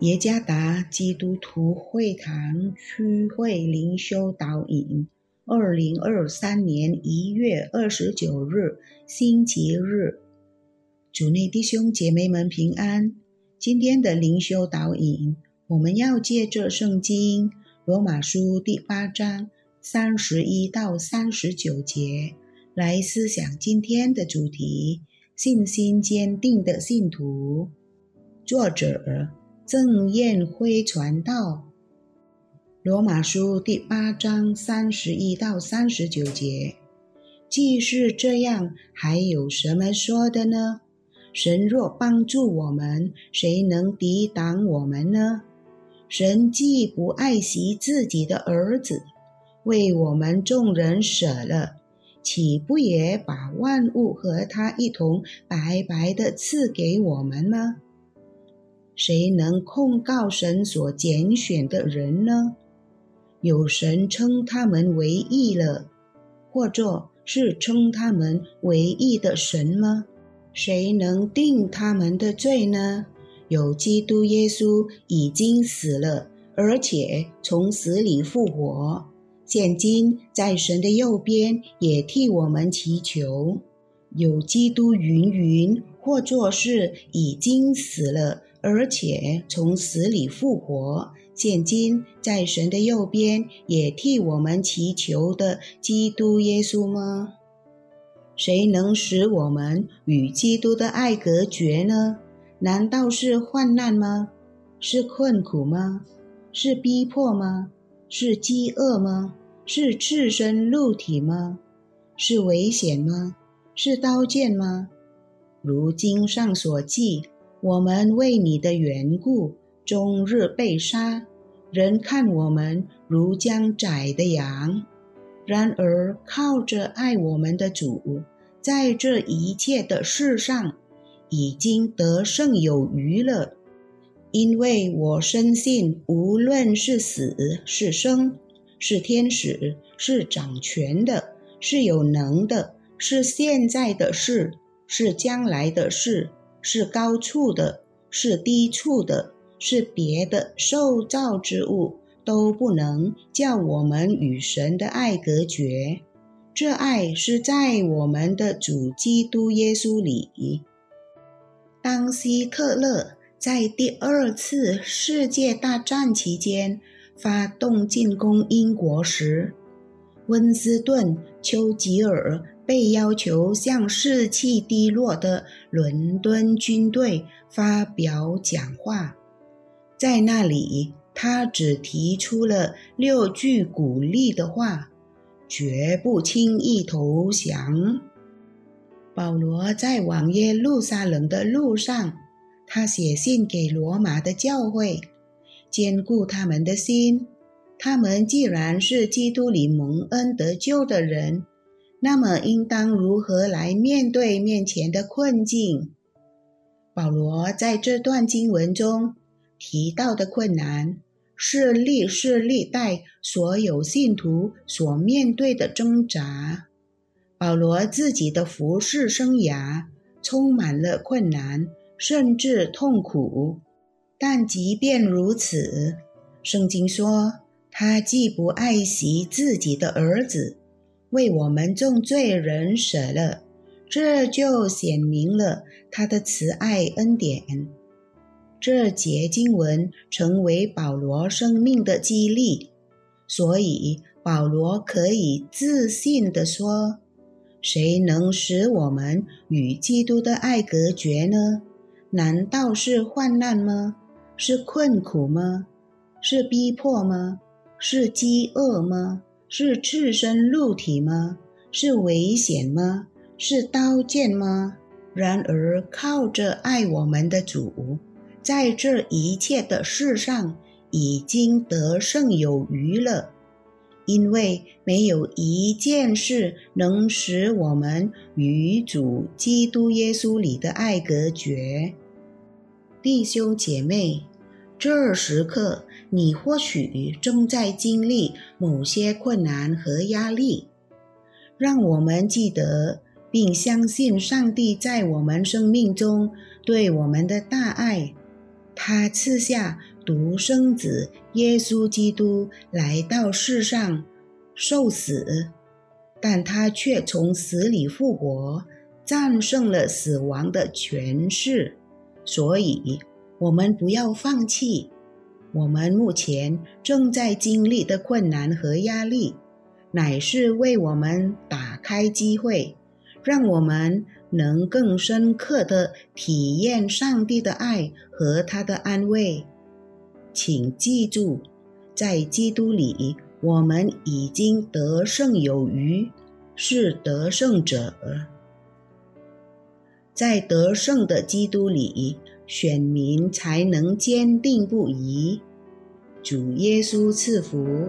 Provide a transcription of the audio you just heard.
耶加达基督徒会堂区会灵修导引，二零二三年一月二十九日星期日，主内弟兄姐妹们平安。今天的灵修导引，我们要借着圣经罗马书第八章三十一到三十九节来思想今天的主题：信心坚定的信徒。作者。郑彦辉传道，罗马书第八章三十一到三十九节。既是这样，还有什么说的呢？神若帮助我们，谁能抵挡我们呢？神既不爱惜自己的儿子，为我们众人舍了，岂不也把万物和他一同白白的赐给我们吗？谁能控告神所拣选的人呢？有神称他们为义了，或者是称他们为义的神吗？谁能定他们的罪呢？有基督耶稣已经死了，而且从死里复活，现今在神的右边，也替我们祈求。有基督云云，或作是已经死了。而且从死里复活，现今在神的右边，也替我们祈求的基督耶稣吗？谁能使我们与基督的爱隔绝呢？难道是患难吗？是困苦吗？是逼迫吗？是饥饿吗？是赤身露体吗？是危险吗？是刀剑吗？如经上所记。我们为你的缘故，终日被杀，人看我们如将宰的羊。然而靠着爱我们的主，在这一切的事上，已经得胜有余了。因为我深信，无论是死是生，是天使，是掌权的，是有能的，是现在的事，是将来的事。是高处的，是低处的，是别的受造之物，都不能叫我们与神的爱隔绝。这爱是在我们的主基督耶稣里。当希特勒在第二次世界大战期间发动进攻英国时，温斯顿·丘吉尔。被要求向士气低落的伦敦军队发表讲话，在那里，他只提出了六句鼓励的话：绝不轻易投降。保罗在往耶路撒冷的路上，他写信给罗马的教会，坚固他们的心。他们既然是基督里蒙恩得救的人。那么，应当如何来面对面前的困境？保罗在这段经文中提到的困难，是历世历代所有信徒所面对的挣扎。保罗自己的服侍生涯充满了困难，甚至痛苦。但即便如此，圣经说他既不爱惜自己的儿子。为我们众罪人舍了，这就显明了他的慈爱恩典。这节经文成为保罗生命的激励，所以保罗可以自信地说：“谁能使我们与基督的爱隔绝呢？难道是患难吗？是困苦吗？是逼迫吗？是饥饿吗？”是赤身露体吗？是危险吗？是刀剑吗？然而靠着爱我们的主，在这一切的事上已经得胜有余了，因为没有一件事能使我们与主基督耶稣里的爱隔绝。弟兄姐妹。这时刻，你或许正在经历某些困难和压力。让我们记得并相信上帝在我们生命中对我们的大爱。他赐下独生子耶稣基督来到世上受死，但他却从死里复活，战胜了死亡的权势。所以，我们不要放弃。我们目前正在经历的困难和压力，乃是为我们打开机会，让我们能更深刻的体验上帝的爱和他的安慰。请记住，在基督里，我们已经得胜有余，是得胜者。在得胜的基督里。选民才能坚定不移。主耶稣赐福。